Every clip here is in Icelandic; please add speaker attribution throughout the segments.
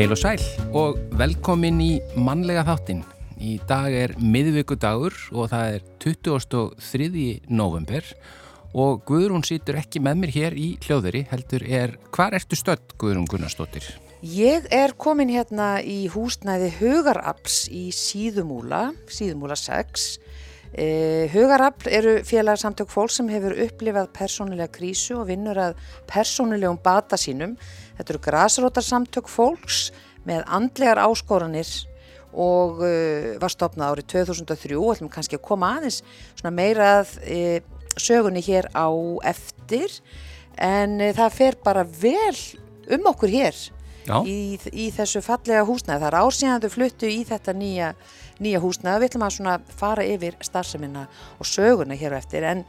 Speaker 1: Heil og sæl og velkomin í mannlega þáttin. Í dag er miðvíkudagur og það er 23. november og Guðrún sýtur ekki með mér hér í hljóðveri heldur er, hvar ertu stödd Guðrún Gunnarsdóttir?
Speaker 2: Ég er komin hérna í húsnæði Hugarapps í Síðumúla, Síðumúla 6. Eh, Hugarapl eru félagsamtök fólk sem hefur upplifað persónulega krísu og vinnur að persónulegum bata sínum. Þetta eru grasrótarsamtök fólks með andlegar áskoranir og uh, var stopnað árið 2003 og ætlum kannski að koma aðeins meira að uh, sögunni hér á eftir. En uh, það fer bara vel um okkur hér í, í þessu fallega húsnæði. Það er ársíðan þau fluttu í þetta nýja, nýja húsnæði. Við ætlum að fara yfir starfseminna og söguna hér á eftir en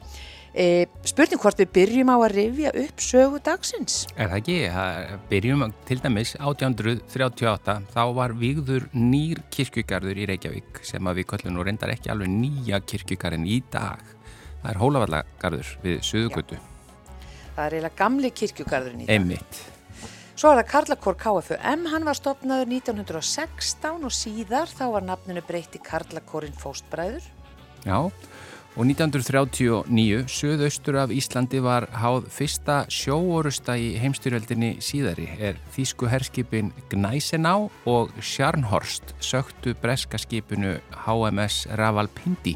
Speaker 2: E, spurning hvort við byrjum á að rifja upp sögu dagsins.
Speaker 1: Er það ekki? Það byrjum til dæmis 1838 þá var výgður nýr kirkjugarður í Reykjavík sem að við köllum nú reyndar ekki alveg nýja kirkjugarðin í dag. Það er Hólavallagarður við Suðugötu.
Speaker 2: Það er eiginlega gamli kirkjugarðurinn í
Speaker 1: dag. Emmitt.
Speaker 2: Svo er það Karlakór KFUM, hann var stopnaður 1916 og síðar þá var nafninu breytti Karlakórin Fóstbræður.
Speaker 1: Já, Og 1939, söðaustur af Íslandi var háð fyrsta sjóorusta í heimstyrjöldinni síðari er þýsku herskipin Gnæsená og Sjarnhorst söktu breska skipinu HMS Ravalpindi.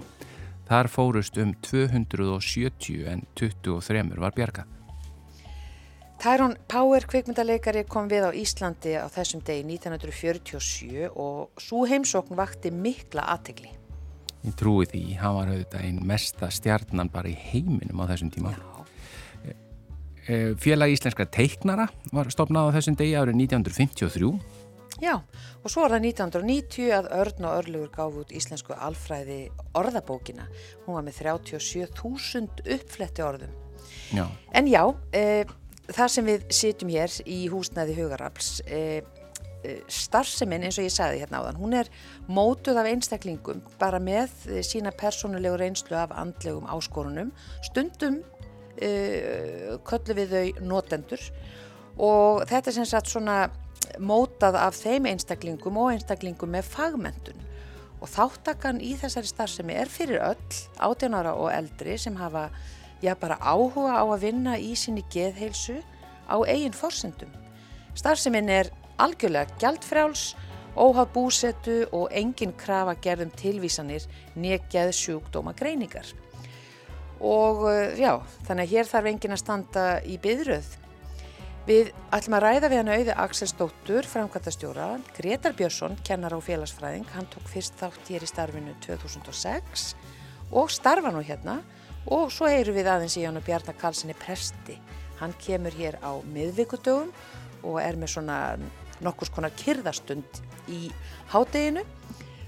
Speaker 1: Þar fórust um 270 en 23 var bjargað.
Speaker 2: Tyrone Power kvikmyndaleikari kom við á Íslandi á þessum degi 1947 og svo heimsókn vakti mikla aðtegli.
Speaker 1: Ég trúi því, hann var auðvitað einn mesta stjarnan bara í heiminum á þessum tíma. Eh, eh, Félag Íslenska teiknara var stopnað á þessum degi árið 1953.
Speaker 2: Já, og svo var það 1990 að Örn og Örlugur gáf út íslensku alfræði orðabókina. Hún var með 37.000 uppfletti orðum. Já. En já, e, það sem við sitjum hér í húsnæði Hugarafls, e, Eh, starfseminn eins og ég sagði hérna á þann, hún er mótuð af einstaklingum bara með eh, sína persónulegu reynslu af andlegum áskorunum, stundum uh, köllu við þau notendur og þetta er sem sagt svona mótað af þeim einstaklingum og einstaklingum með fagmentun og þáttakan í þessari starfsemi er fyrir öll, 18 ára og eldri sem hafa já bara áhuga á að vinna í sinni geðheilsu á eigin forsendum. Starfseminn er algjörlega gjaldfrjáls, óháð búsetu og engin krafa gerðum tilvísanir nekjað sjúkdóma greiningar. Og eh, já, þannig að hér þarf engin að standa í byðröð. Við ætlum að ræða við hann auði Axel Stóttur, framkvæmtastjóra, Gretar Björnsson, kennar á félagsfræðing, hann tók fyrst þátt hér í starfinu 2006 og starfa nú hérna og svo heyru við aðeins í og Bjarnar Karlssoni presti. Hann kemur hér á miðvíkudögum og er með svona nokkurs konar kyrðastund í hádeginu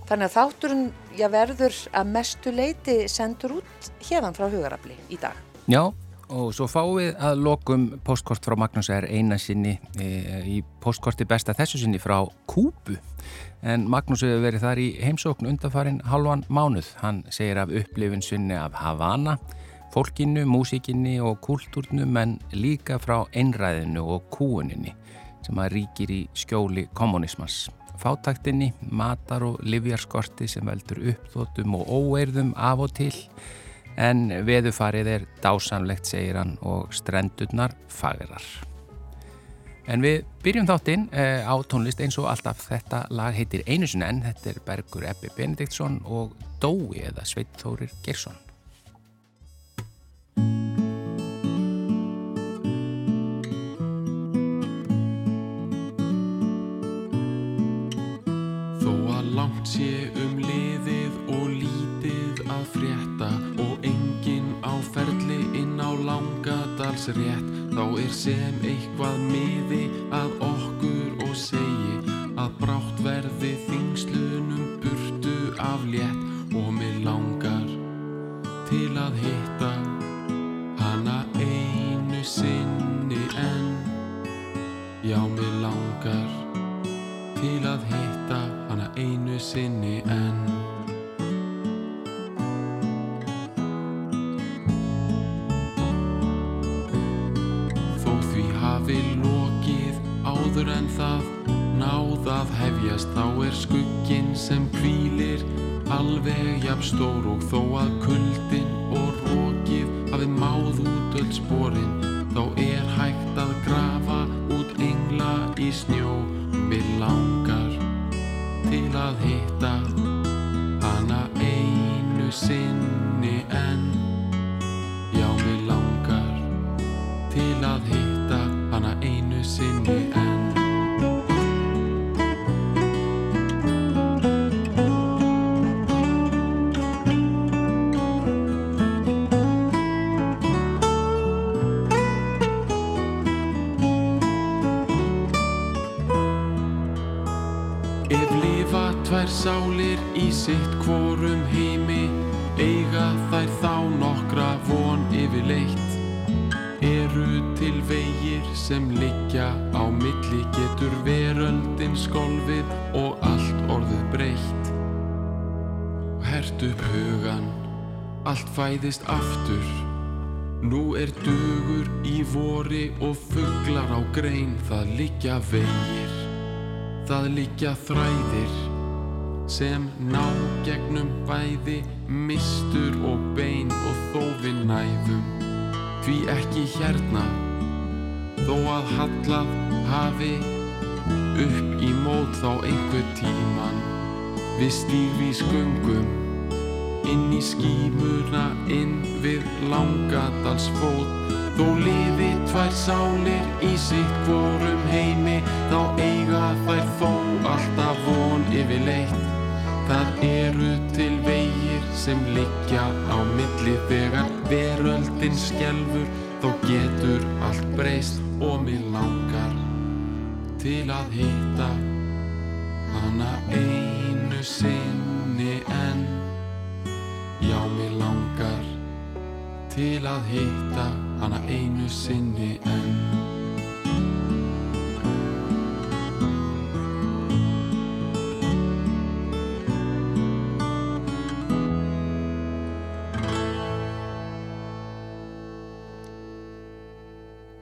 Speaker 2: þannig að þátturinn já, verður að mestu leiti sendur út hérðan frá hugarafli í dag.
Speaker 1: Já og svo fáum við að lokum postkort frá Magnús er eina sinni e, í postkorti besta þessu sinni frá Kúbu en Magnús hefur verið þar í heimsókn undanfarin halvan mánuð. Hann segir af upplifin sinni af Havana fólkinu, músikinni og kúltúrnum en líka frá einræðinu og kúuninni sem að ríkir í skjóli kommunismas. Fátaktinni, matar og livjarskorti sem veldur uppþótum og óeirðum af og til en veðufarið er dásanlegt, segir hann, og strendurnar fagrar. En við byrjum þáttinn eh, á tónlist eins og alltaf þetta lag heitir einu sinni en þetta er Bergur Ebbi Benediktsson og Dói eða Sveit Þórir Gersson.
Speaker 3: sé um langadalsrétt þá er sem eitthvað miði að okkur og segi að brátt verði þingslunum burtu af létt og mér langar til að hitta hana einu sinni en já mér langar til að hitta hana einu sinni hafi hefjast þá er skugginn sem kvílir alveg jafn stór og þó að kuldin fæðist aftur. Nú er dugur í vori og fugglar á grein. Það liggja vegir Það liggja þræðir sem ná gegnum bæði mistur og bein og þó við næðum því ekki hérna þó að hallað hafi upp í mót þá einhver tíman við stífís gungum inn í skímuna inn við langadalsfót Þó lifi tvær sálir í sitt hvorum heimi þá eiga þær þó alltaf von yfirleitt. Það eru til vegir sem liggja á milli þegar veröldin skjelfur þó getur allt breyst og mér langar til að hitta hana einu sinni en til að hitta hana einu sinni enn.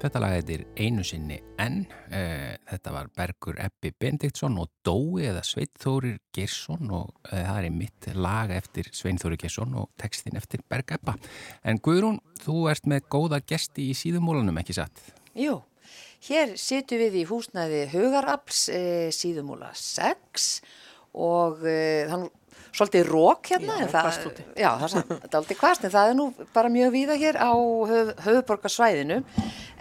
Speaker 1: Þetta lag heitir einu sinni enn. Uh, þetta var Bergur Eppi Bendiktsson og Dói eða Sveitþórir Gersson og uh, það er mitt lag eftir Sveinþóri Gersson og textin eftir Berg Eppa. En Guðrún, þú ert með góða gesti í síðumólanum, ekki satt?
Speaker 2: Jú, hér situm við í húsnæði Hugarabls eh, síðumóla 6 og þannig svolítið rók hérna.
Speaker 4: Já, kvast úti.
Speaker 2: Já, það er aldrei kvast, en það er nú bara mjög víða hér á höf, höfuborgarsvæðinu.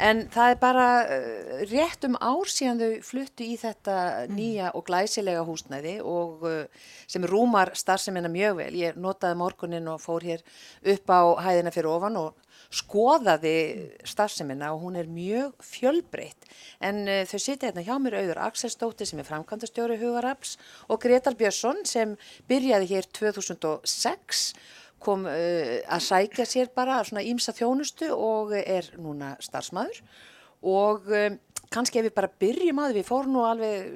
Speaker 2: En það er bara uh, rétt um ár síðan þau fluttu í þetta nýja og glæsilega húsnæði og uh, sem rúmar starfseminna mjög vel. Ég notaði morgunin og fór hér upp á hæðina fyrir ofan og skoðaði starfseminna og hún er mjög fjölbreytt en uh, þau sitja hérna hjá mér auður Axelsdóttir sem er framkvæmdastjóri Hugarafs og Gretar Björnsson sem byrjaði hér 2006 kom uh, að sækja sér bara svona ímsa þjónustu og er núna starfsmæður og um, kannski ef við bara byrjum að við fórum nú alveg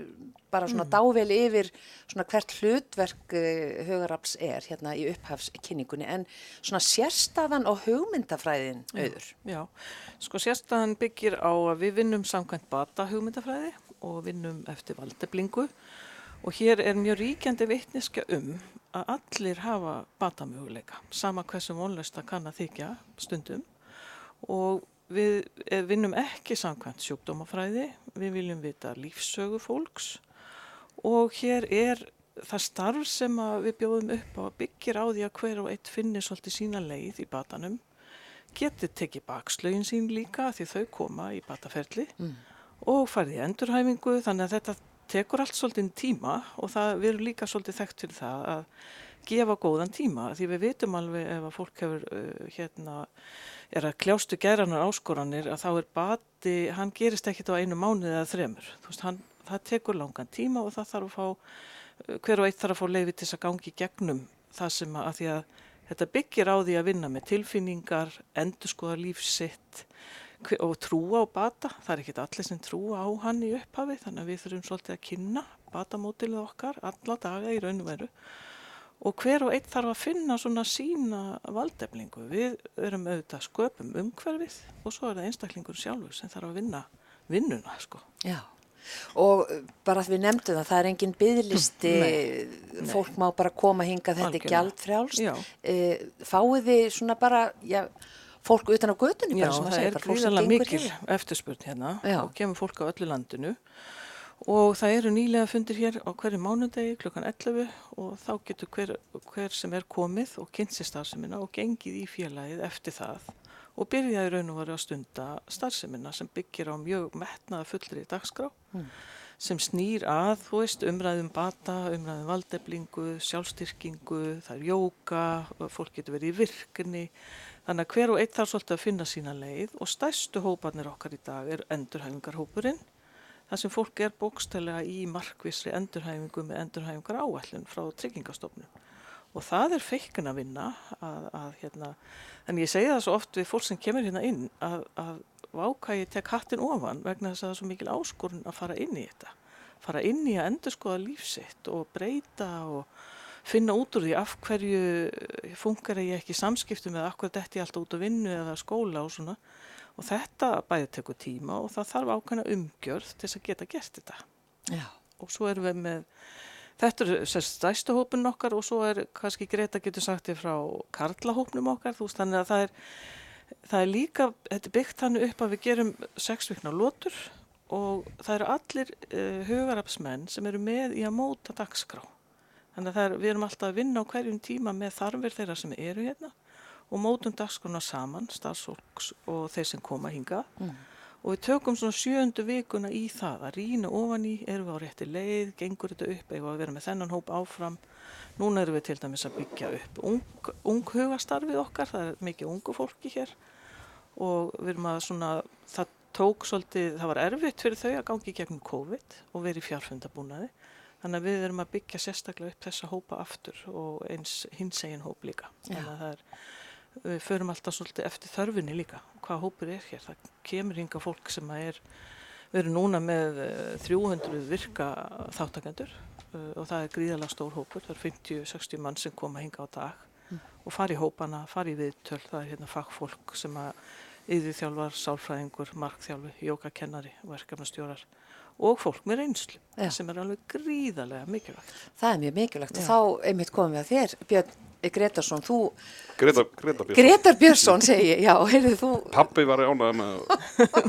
Speaker 2: bara svona mm. dável yfir svona hvert hlutverk uh, Hugarafs er hérna í upphafskynningunni en svona sérstaðan og hugmyndafræðin auður.
Speaker 4: Já, sko sérstaðan byggir á að við vinnum samkvæmt bata hugmyndafræði og vinnum eftir valdeblingu og hér er mjög ríkjandi vittniska um að allir hafa batamöguleika, sama hversu vonlust að kann að þykja stundum. Og við eh, vinnum ekki samkvæmt sjúkdómafræði, við viljum vita lífsögu fólks. Og hér er það starf sem við bjóðum upp á að byggja á því að hver og eitt finnir svolítið sína leið í batanum, getur tekið bakslögin sín líka því þau koma í bataferli mm. og farið í endurhæfingu. Þannig að þetta tekur allt svolítið tíma og það, við erum líka svolítið þekkt til það að gefa góðan tíma því við veitum alveg ef að fólk hefur uh, hérna, er að kljástu geranar áskoranir að þá er bati, hann gerist ekkit á einu mánuði eða þremur, veist, hann, það tekur langan tíma og það þarf að fá, uh, hver og eitt þarf að fá leiði til þess að gangi gegnum það sem að, að því að þetta byggir á því að vinna með tilfinningar, endur skoða lífsitt og trúa á bata, það er ekkit allir sem trúa á hann í upphafi þannig að við þurfum svolítið að kynna batamótilið okkar alla daga í raun og hver og einn þarf að finna svona sína valdeflingu. Við erum auðvitað sköpum umhverfið og svo er það einstaklingur sjálfur sem þarf að vinna vinnuna sko.
Speaker 2: Já. Og bara að við nefndum það, það er engin byðlisti, fólk má bara koma hinga þetta er gjaldfrjálst. E, fáið þið svona bara já, fólk utan á gödunni
Speaker 4: Já, það segir, er gríðarlega mikil eftirspurn hérna já. og kemur fólk á öllu landinu og það eru nýlega fundir hér á hverju mánundegi klukkan 11 og þá getur hver, hver sem er komið og kynnt sér starfseminna og gengið í félagið eftir það og byrjaði raun og varu að stunda starfseminna sem byggir á mjög metnaða fullri dagskrá mm. sem snýr að, þú veist, umræðum bata, umræðum valdeflingu, sjálfstyrkingu, það er jóka, fólk getur verið í virkni, þannig að hver og eitt þarf svolítið að finna sína leið og stærstu hópanir okkar í dag er endurhæfingarhópurinn, þar sem fólk er bókstælega í markvisri endurhæfingu með endurhæfingar áallin frá tryggingastofnum og það er feikun að vinna að, að hérna, en ég segja það svo oft við fólk sem kemur hérna inn að, að váka ég tek hattin ofan vegna þess að það er svo mikil áskorun að fara inn í þetta. Fara inn í að endur skoða lífsitt og breyta og finna út úr því af hverju funkar ég ekki samskiptum eða af hverju detti ég alltaf út á vinnu eða skóla og svona og þetta bæði tekur tíma og það þarf ákveðna umgjörð til þess að geta gert þetta Já. og svo erum við með Þetta er stæstu hópun okkar og svo er kannski Greta getur sagt þér frá karlahópnum okkar þú veist þannig að það er, það er líka, þetta er byggt þannig upp að við gerum sex vikna lótur og það eru allir uh, hugarapsmenn sem eru með í að móta dagskrá. Þannig að er, við erum alltaf að vinna á hverjum tíma með þarfir þeirra sem eru hérna og mótum dagskrána saman, starfsfólks og þeir sem koma hinga. Mm og við tökum svona sjöndu vikuna í það að rína ofan í, erum við á rétti leið, gengur þetta upp, eða við erum með þennan hóp áfram. Núna erum við til dæmis að byggja upp ung, ung hugastarfið okkar, það er mikið ungu fólki hér og við erum að svona, það tók svolítið, það var erfitt fyrir þau að gangi gegnum COVID og verið fjárfundabúnaði. Þannig að við erum að byggja sérstaklega upp þessa hópa aftur og eins hins egin hóp líka. Þannig að það er við förum alltaf svolítið eftir þörfunni líka hvað hópur er hér, það kemur hinga fólk sem er, við erum núna með 300 eh, virka þáttakendur eh, og það er gríðalega stór hópur, það er 50-60 mann sem koma hinga á dag mm. og fari í hópana, fari í viðtöl, það er hérna fagfólk sem að yðurþjálfar, sálfræðingur, markþjálfi, jókakennari, verkefnastjórar og fólk með reynslu Já. sem er alveg gríðarlega mikilvægt.
Speaker 2: Það er mjög mikilvægt Já. og þá einmitt komum við að þér, Björn Gretarsson, þú...
Speaker 5: Gretar, Gretar Björnsson.
Speaker 2: Gretar Björnsson, segi ég, já, heyrðu þú...
Speaker 5: Pappi var ánað með,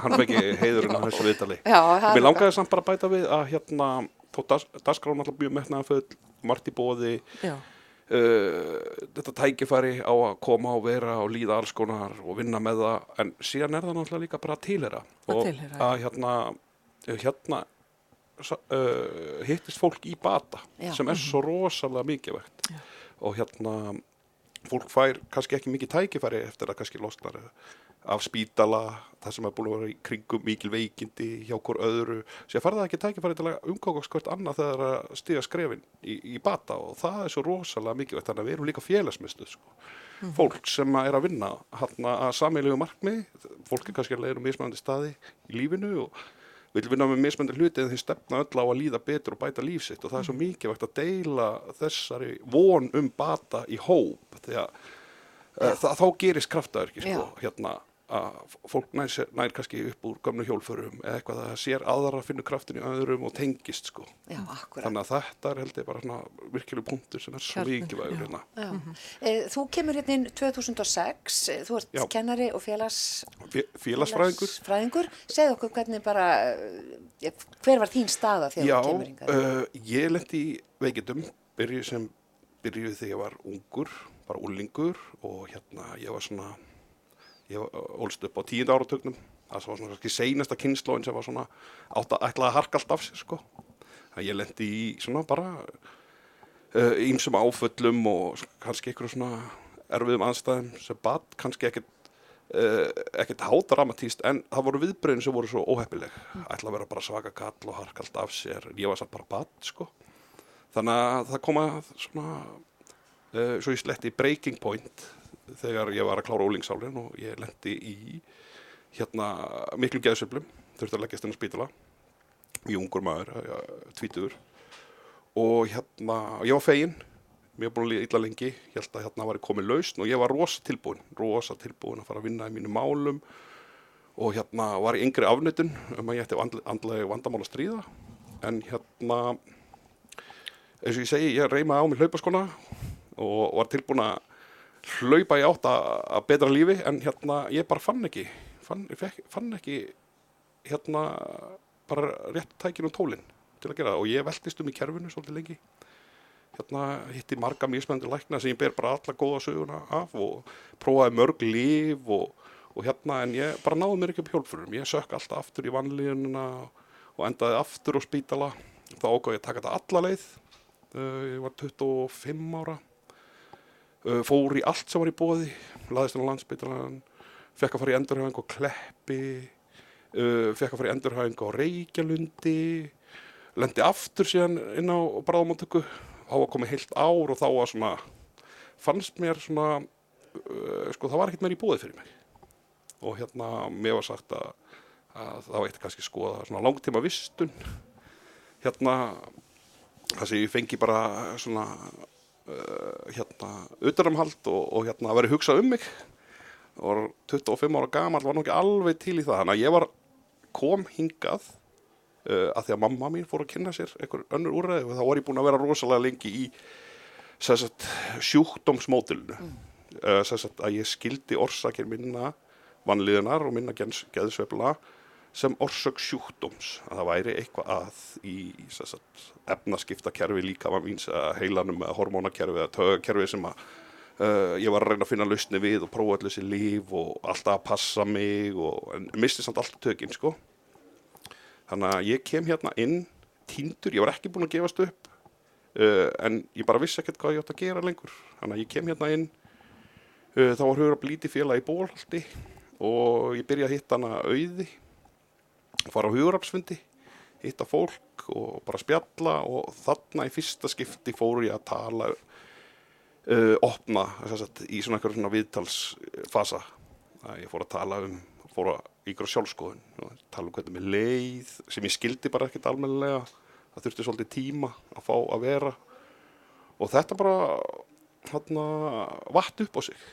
Speaker 5: hann fekk heiðurinn á þessu viðtali. Já, það... Mér langaði samt bara að bæta við að hérna, þó dasgráðum alltaf mjög metnaðan full, margt í bóði, uh, þetta tækifæri á að koma og vera og líða alls konar og vinna með það, en síðan er það náttúrulega líka bara að tilhera.
Speaker 4: Að tilhera, já.
Speaker 5: Að hérna, hérna uh, hittist fólk í bata já. sem er svo rosalega mikið vekt. Já og hérna fólk fær kannski ekki mikið tækifæri eftir að kannski losnar af spítala, það sem er búin að vera í kringum mikil veikindi hjá hver öðru sér farða ekki tækifæri til að umkákast hvert annað þegar að stiga skrefin í, í bata og það er svo rosalega mikið þannig að við erum líka félagsmyndstu sko. mm -hmm. fólk sem er að vinna að sammeilegu markmi fólk er kannski að leiða um mismæðandi staði í lífinu og vil vinna með mismöndir hluti en þeir stefna öll á að líða betur og bæta lífsitt og það er svo mikið vægt að deila þessari von um bata í hóp því að uh, þá gerist kraftaverki sko, hérna að fólk nær, nær kannski upp úr gamlu hjólfurum eða eitthvað að það sér aðra að finna kraftin í öðrum og tengist sko.
Speaker 2: Já,
Speaker 5: þannig að þetta er held ég bara virkilega punktur sem er svo mikið vægur hérna.
Speaker 2: mm -hmm. Þú kemur hérna inn 2006 þú ert já. kennari og félags
Speaker 5: félagsfræðingur
Speaker 2: félagsfræðingur. segð okkur hvernig bara hver var þín staða þegar
Speaker 5: já,
Speaker 2: þú kemur
Speaker 5: yngar? Uh, ég lendi í veikindum byrjuð sem byrjuð þegar ég var ungur bara úlingur og hérna ég var svona ég ólst upp á tíund áratögnum það var svona kannski seinasta kynnslóin sem var svona átt að ætla að harka allt af sér sko. Það ég lendi í svona bara ímsum uh, áföllum og kannski einhverju svona erfiðum aðstæðum sem bad kannski ekkert uh, ekkert hádramatíst en það voru viðbröðin sem voru svo óheppileg. Ætla að vera bara svaka kall og harka allt af sér. Ég var satt bara bad sko. Þannig að það koma svona uh, svo ég sletti breaking point þegar ég var að klára ólingsálinn og ég lendi í hérna miklu geðsöflum þurfti að leggjast inn á spítala. Mjög ungur maður, tvítur og hérna ég var fegin mér var búin að líða illa lengi. Ég held að hérna var ég komið lausn og ég var rosa tilbúin rosa tilbúin að fara að vinna í mínu málum. Og hérna var í yngri afnutun um að ég ætti andl andlega vandamál að stríða. En hérna eins og ég segi, ég reymaði á mig hlaupaskona og var tilbúin að hlaupa í átt að betra lífi en hérna ég bara fann ekki fann, fekk, fann ekki hérna bara rétt tækin og tólinn til að gera það. Og ég veldist um í kerfinu svolítið lengi. Hérna hitti marga mismændir lækna sem ég ber bara alla góða söguna af og prófaði mörg líf og, og hérna en ég bara náði mér ekki upp hjálpurum ég sök alltaf aftur í vanlíðununa og endaði aftur á spítala. Þá ágáði ég að taka þetta alla leið. Uh, ég var 25 ára fór í allt sem var í bóði laðist inn á landsbytalan fekk að fara í endurhæfing og kleppi uh, fekk að fara í endurhæfing á Reykjalundi lendi aftur síðan inn á bráðamáttöku þá var komið heilt ár og þá var svona fannst mér svona uh, sko það var ekkert meir í bóði fyrir mig. Og hérna mér var sagt að, að það var eitt kannski skoða svona langtíma vistun. Hérna þess að ég fengi bara svona uh, hérna utanumhald og, og hérna að vera hugsað um mig. Og 25 ára gamal var nú ekki alveg til í það. Þannig að ég var kom hingað uh, að því að mamma mín fór að kynna sér einhver önnur úrræði og þá var ég búin að vera rosalega lengi í sagt, sjúkdómsmótilinu mm. uh, sagt, að ég skildi orsakir minna vanliðunar og minna geðsvefla sem orsök sjúkdóms að það væri eitthvað að í sagt, efnaskiptakerfi líka heilanum eða hormónakerfi eða tögakerfi sem að uh, ég var að reyna að finna lausni við og prófa allir þessi líf og alltaf að passa mig og misti samt alltaf tökinn sko. Þannig að ég kem hérna inn týndur, ég var ekki búin að gefast upp uh, en ég bara vissi ekkert hvað ég átt að gera lengur. Þannig að ég kem hérna inn uh, þá var hugur að blíti félag í bólhaldi og ég byrja að hitta hana auði fara á hugurapsfundi hitta fólk og bara spjalla og þarna í fyrsta skipti fóru ég að tala uh, opna sagt, í svona eitthvað svona viðtalsfasa. Að ég fór að tala um fór að ykkur sjálfskoðun tala um hvernig með leið sem ég skildi bara ekkert almennilega það þurfti svolítið tíma að fá að vera. Og þetta bara hérna vatt upp á sig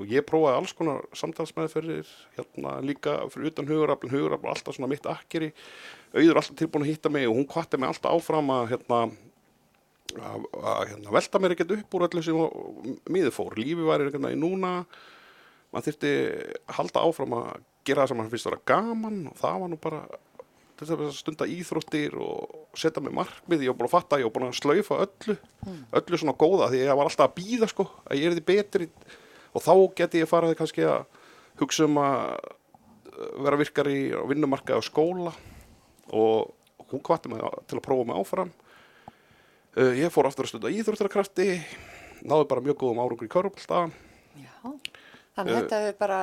Speaker 5: og ég prófaði alls konar samtalsmeðferðir hérna líka fyrir utan huguraflin huguraflin alltaf svona mitt akkeri. Auður alltaf tilbúin að hitta mig og hún kvatti mig alltaf áfram að hérna að, að hérna, velta mér ekkert upp úr öllu sem miður fór. Lífi væri ekkert í núna. Maður þurfti að halda áfram að gera það sem hann finnst að vera gaman og það var nú bara að stunda íþróttir og setja mig markmið. Ég var búin að fatta, ég var búin að slaufa öllu mm. öllu svona góða því ég var alltaf að býða sko, að ég er því betri og þá geti ég farið kannski að hugsa um að uh, vera virkar í vinnumarka og skóla. Og hún kvatti mig til að prófa mig áfram. Uh, ég fór aftur að stunda íþróttarkrafti náðu bara mjög góðum árangur í körpulta
Speaker 2: Já, þannig uh, þetta er bara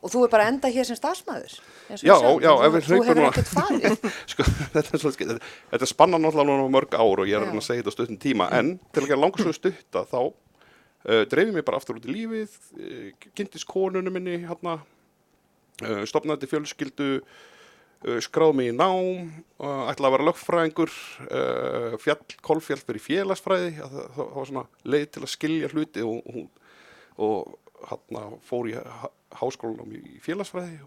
Speaker 2: Og þú er bara enda hér sem stafsmæður?
Speaker 5: Já, já, ef
Speaker 2: við farið.
Speaker 5: sko, þetta þetta spannan náttúrulega mörg ár og ég er að segja þetta stuttum tíma, en til að gera langsögu stutta þá uh, dreifum ég bara aftur út í lífið, uh, kynntist konunum minni hérna, uh, stopnaði til fjölskyldu, skráði mig í nám, ætlaði að vera lögfræðingur, fjall, kolfjall fyrir félagsfræði, það, það var svona leið til að skilja hluti og, og, og hérna fór ég háskólanum í félagsfræði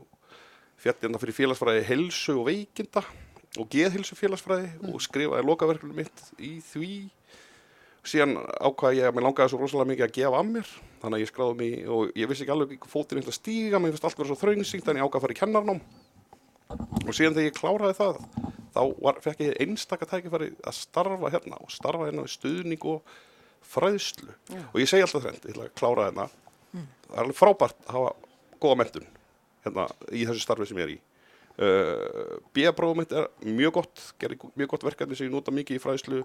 Speaker 5: fjallina fyrir félagsfræði helsu og veikinda og geðhilsu félagsfræði mm. og skrifaði lokaverkunum mitt í því síðan ákvaði ég að mér langaði svo rosalega mikið að gefa að mér þannig að ég skráði mig og ég vissi ekki alveg fótinn eitthvað stíga, mér finnst allt verið svo þannig að ég ákvaði að fara í kennarnám og síðan þegar ég kláraði það þá var, fekk ég einstakka tækifæri að starfa hérna og starfa hérna við stuðning og fræðslu yeah. og ég segi alltaf þrengt, ég ætla að klára hérna mm. það er alveg frábært að hafa góða mentun hérna, í þessu starfi sem ég er í uh, B-prófum mitt er mjög gott gerir mjög gott verkefni sem ég nota mikið í fræðslu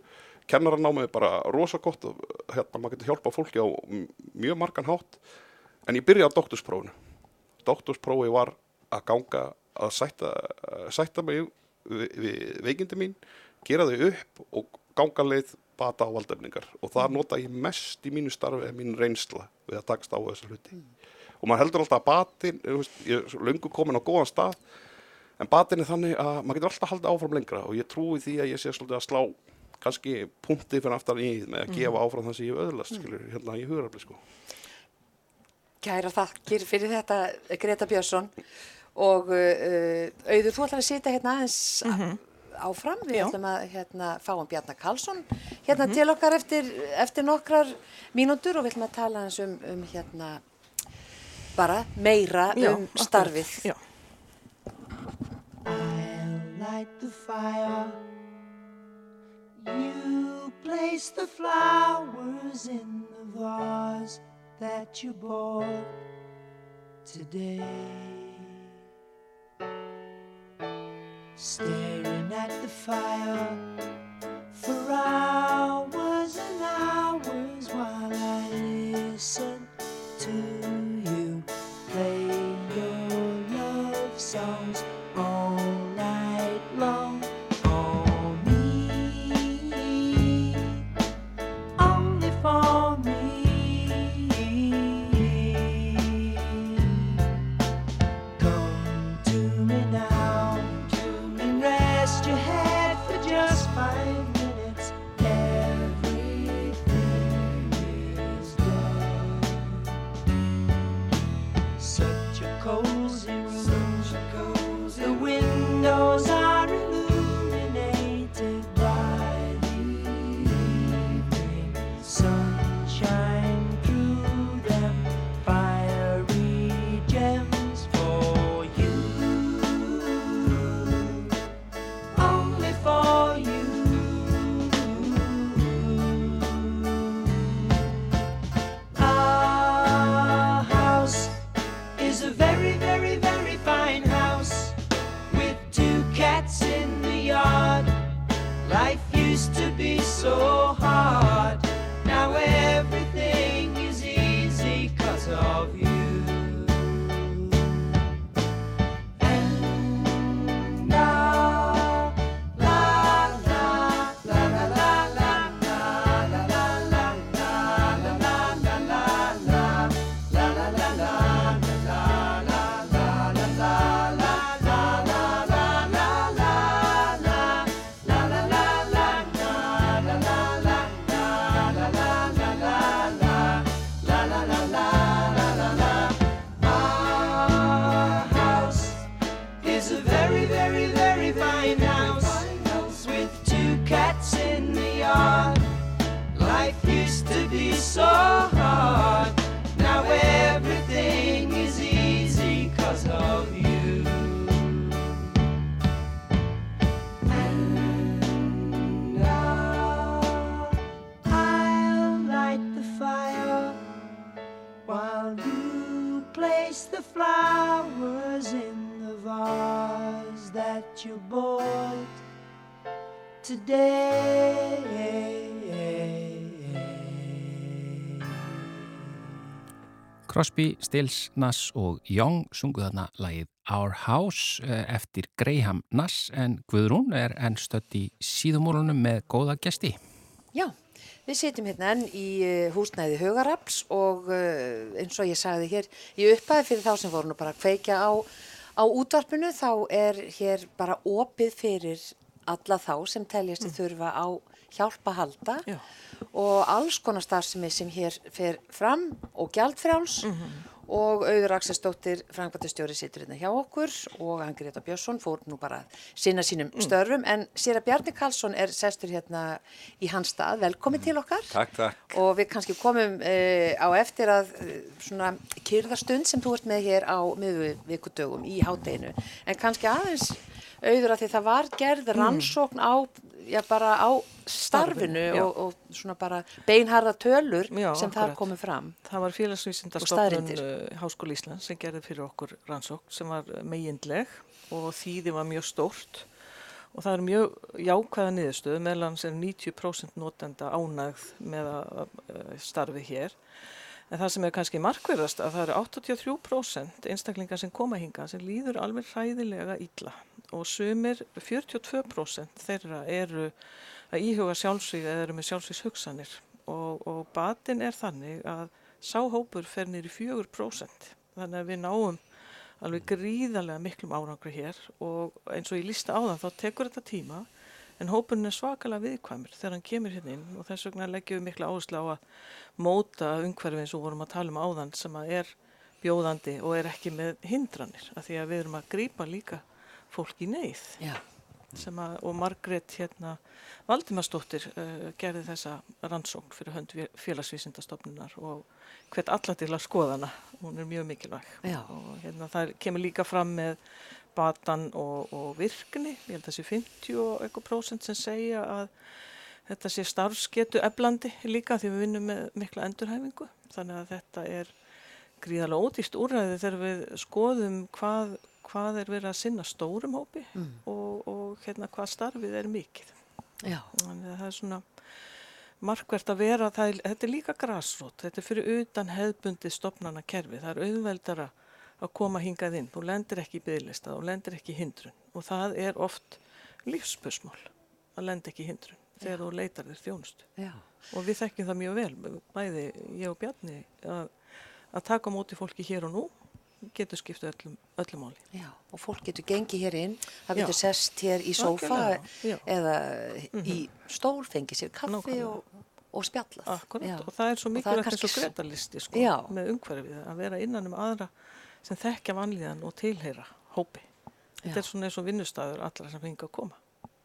Speaker 5: kennaranámið er bara rosa gott og hérna maður getur hjálpa fólki á mjög margan hátt. En ég byrjaði á doktorsprófunu doktorsprófi var að ganga að sætta, sætta mig við, við veikindi mín gera þau upp og ganga leið bata á valdefningar. Og það nota ég mest í mínu starfi mín reynsla við að takast á þessu hluti. Mm og maður heldur alltaf að batin, ég er lungu komin á góðan stað, en batin er þannig að maður getur alltaf að halda áfram lengra og ég trúi því að ég sé svolítið að slá kannski punktið fyrir aftan í með að gefa mm. áfram það sem ég hef öðlast, skilur, hérna í hugarafli, sko.
Speaker 2: Kæra þakkir fyrir þetta, Greta Björnsson og uh, auður þú ætlar að sitja hérna aðeins mm -hmm. áfram, við
Speaker 4: Já.
Speaker 2: ætlum að hérna, fá um Bjarnar Karlsson hérna mm -hmm. til okkar eftir, eftir nokkrar mínútur og við ætlum að tala aðeins um, um hérna bara meira
Speaker 4: Já,
Speaker 2: um starfið.
Speaker 4: Já.
Speaker 6: Light the fire. You place the flowers in the vase that you bought today. Staring at the fire for hours and hours while I listen
Speaker 1: Crosby, Stills, Nass og Young sungu þarna lagið Our House eh, eftir Graham Nass en Guðrún er enn stött í síðumólunum með góða gesti.
Speaker 2: Já, við sitjum hérna enn í uh, húsnæði Hugarafls og uh, eins og ég sagði hér í upphæði fyrir þá sem voru nú bara að kveikja á, á útvarpinu þá er hér bara opið fyrir alla þá sem teljast mm. þurfa á hjálpa halda
Speaker 4: Já.
Speaker 2: og alls konar starfsemi sem hér fer fram og gjaldfrjáls. Og auður Akselsdóttir Frankvartastjóri situr hérna hjá okkur og Angreta Björnsson fór nú bara að sinna sínum störfum. En sér að Bjarni Karlsson er sestur hérna í hans stað, velkomin til okkar.
Speaker 7: Takk, takk.
Speaker 2: og við kannski komum uh, á eftir að uh, svona kyrðastund sem þú ert með hér á miðvikudögum í hátteginu en kannski aðeins auður að því það var gerð rannsókn á já bara á starfinu
Speaker 4: já.
Speaker 2: og, og svona bara beinharða tölur
Speaker 4: Já,
Speaker 2: sem þar
Speaker 4: akkurat.
Speaker 2: komu fram
Speaker 4: Það var
Speaker 2: staðreyndir.
Speaker 4: uh, Háskóli Íslands sem gerði fyrir okkur rannsókn sem var uh, megindleg og þýði var mjög stórt og það er mjög jákvæða niðurstöð meðlan sem 90% notenda ánægð með að uh, starfi hér en það sem er kannski markverðast að það eru 83% einstaklingar sem koma hinga sem líður alveg hræðilega illa. Og sumir 42% þeirra eru að íhuga sjálfsvíg eða eru með sjálfsvígs hugsanir og, og batin er þannig að sáhópur fer nýri 4% þannig að við náum alveg gríðarlega miklum árangri hér. Og eins og ég lísta á það þá tekur þetta tíma en hópurinn er svakalega viðkvæmur þegar hann kemur hérna inn og þess vegna leggjum við mikla áherslu á að móta umhverfi eins og vorum að tala um áðan sem að er bjóðandi og er ekki með hindranir af því að við erum að grýpa líka fólk í neyð. Að, og Margrét hérna Valdimarsdóttir uh, gerði þessa rannsókn fyrir hönd félagsvísindastofnunar og hvert alla til að skoðana hún er mjög mikilvæg. Já. og hérna það kemur líka fram með batan og, og virkni ég held að það sé 50 og eitthvað prósent sem segja að þetta sé starfsketu eflandi líka því við vinnum með mikla endurhæfingu þannig að þetta er gríðarlega ódýst úrræði þegar við skoðum hvað, hvað er verið að sinna stórum hópi mm. og, og hérna, hvað starfið er mikið. Já. Þannig að það er svona markvert að vera, er, þetta er líka græsrót, þetta er fyrir utan hefðbundi stopnana kerfi, það er auðveldara að koma hingað inn, þú lendir ekki í bygglista, þú lendir ekki í hindrun og það er oft lífspursmál að lendi ekki í hindrun þegar Já. þú leitar þér þjónust Já. og við þekkjum það mjög vel, bæði ég og Bjarni að að taka móti fólki hér og nú getur skipta öllum, öllum máli.
Speaker 2: Já, og fólk getur gengið hér inn, það getur sest hér í sófa eða mm -hmm. í stól, fengið sér kaffi og, og spjallað.
Speaker 4: Akkurat, og það er svo mikilvægt eins og gretalisti sko, já. með umhverfið, að vera innan um aðra sem þekkja vanlíðan og tilheyra hópi. Þetta er svona eins og vinnustæður allra sem fengi að koma.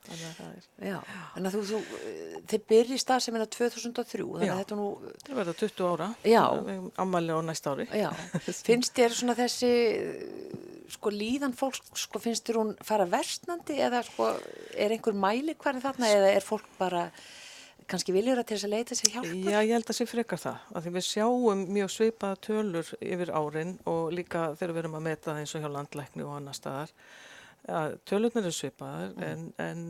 Speaker 2: Þannig að það er. Já, en að þú, þú þið byrjið starfseminna 2003, þannig að þetta nú...
Speaker 4: Það verða 20 ára, já. ammali á næst ári.
Speaker 2: Já, finnst þér svona þessi, sko líðan fólk, sko finnst þér hún fara vestnandi eða sko er einhver mæli hverju þarna eða er fólk bara kannski viljur að til þess að leita sér hjálpar?
Speaker 4: Já, ég held að sé frekar það, að því við sjáum mjög sveipaða tölur yfir árin og líka þegar við erum að meta það eins og hjá landlækni og annar staðar tölurnar er svipaðar mm. en, en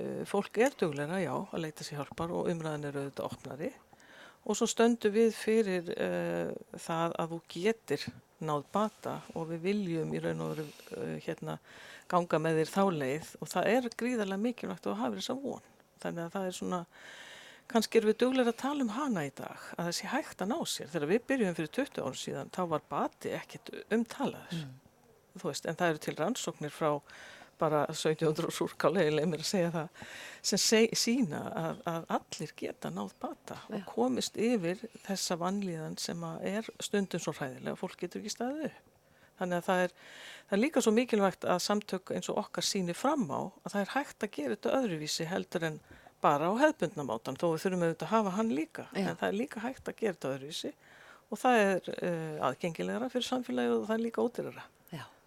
Speaker 4: uh, fólk er dugleira, já, að leita sér hjálpar og umræðin eru auðvitað opnari og svo stöndu við fyrir uh, það að þú getur náð bata og við viljum í raun og veru uh, hérna ganga með þér þá leið og það er gríðarlega mikilvægt að hafa þess að von. Þannig að það er svona, kannski er við dugleira að tala um hana í dag, að það sé hægt að ná sér. Þegar við byrjum fyrir 20 árum síðan, þá var bati ekkert umtalaður. Mm þú veist, en það eru til rannsóknir frá bara 1700 súrkáli, ég leið mér að segja það, sem seg, sína að, að allir geta náð bata Já. og komist yfir þessa vanlíðan sem er stundum svo hræðilega, fólk getur ekki staðið upp. Þannig að það er, það er líka svo mikilvægt að samtök eins og okkar síni fram á að það er hægt að gera þetta öðruvísi heldur en bara á hefðbundnamátan, þó við þurfum auðvitað að hafa hann líka, Já. en það er líka hægt að gera þetta öðruvísi og það er uh, aðgengilegra fyrir samfélagi og það er líka ódyrara.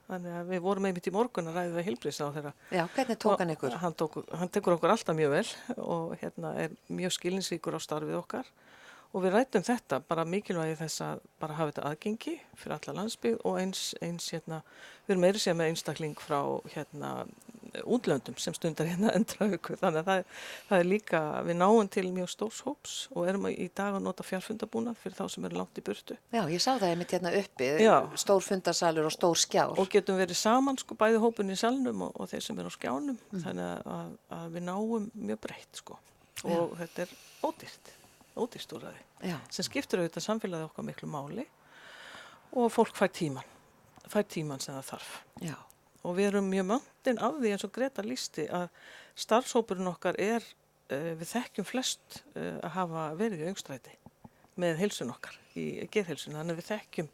Speaker 4: Þannig að við vorum einmitt í morgun að ræða heilbrís á þeirra.
Speaker 2: Já, hvernig tók hann ykkur?
Speaker 4: Hann, tók, hann tekur okkur alltaf mjög vel og hérna er mjög skilinsvíkur á starfið okkar og við rættum þetta bara mikilvægi þess að bara hafa þetta aðgengi fyrir alla landsbygg og eins, eins hérna, við erum meiri sér með einstakling frá hérna útlöndum sem stundar hérna endrauku þannig að það, það er líka, við náum til mjög stórs hóps og erum í dag að nota fjárfundabúnað fyrir þá sem eru langt í burtu.
Speaker 2: Já, ég sá það einmitt hérna uppi, Já. stór fundarsalur og stór skjár.
Speaker 4: Og getum verið saman sko bæði hópun í salnum og, og þeir sem eru á skjánum mm. þannig að, að við náum mjög breytt sko og Já. þetta er ódýrt, ódýrt úr aði sem skiptur auðvitað samfélagið okkar miklu máli og fólk fær tíman, fær tíman sem það þarf. Já. Og við erum mjög möndin af því eins og Greta lísti að starfsópurinn okkar er, uh, við þekkjum flest uh, að hafa verið í aungstræti með hilsun okkar í geðhilsun, þannig að við þekkjum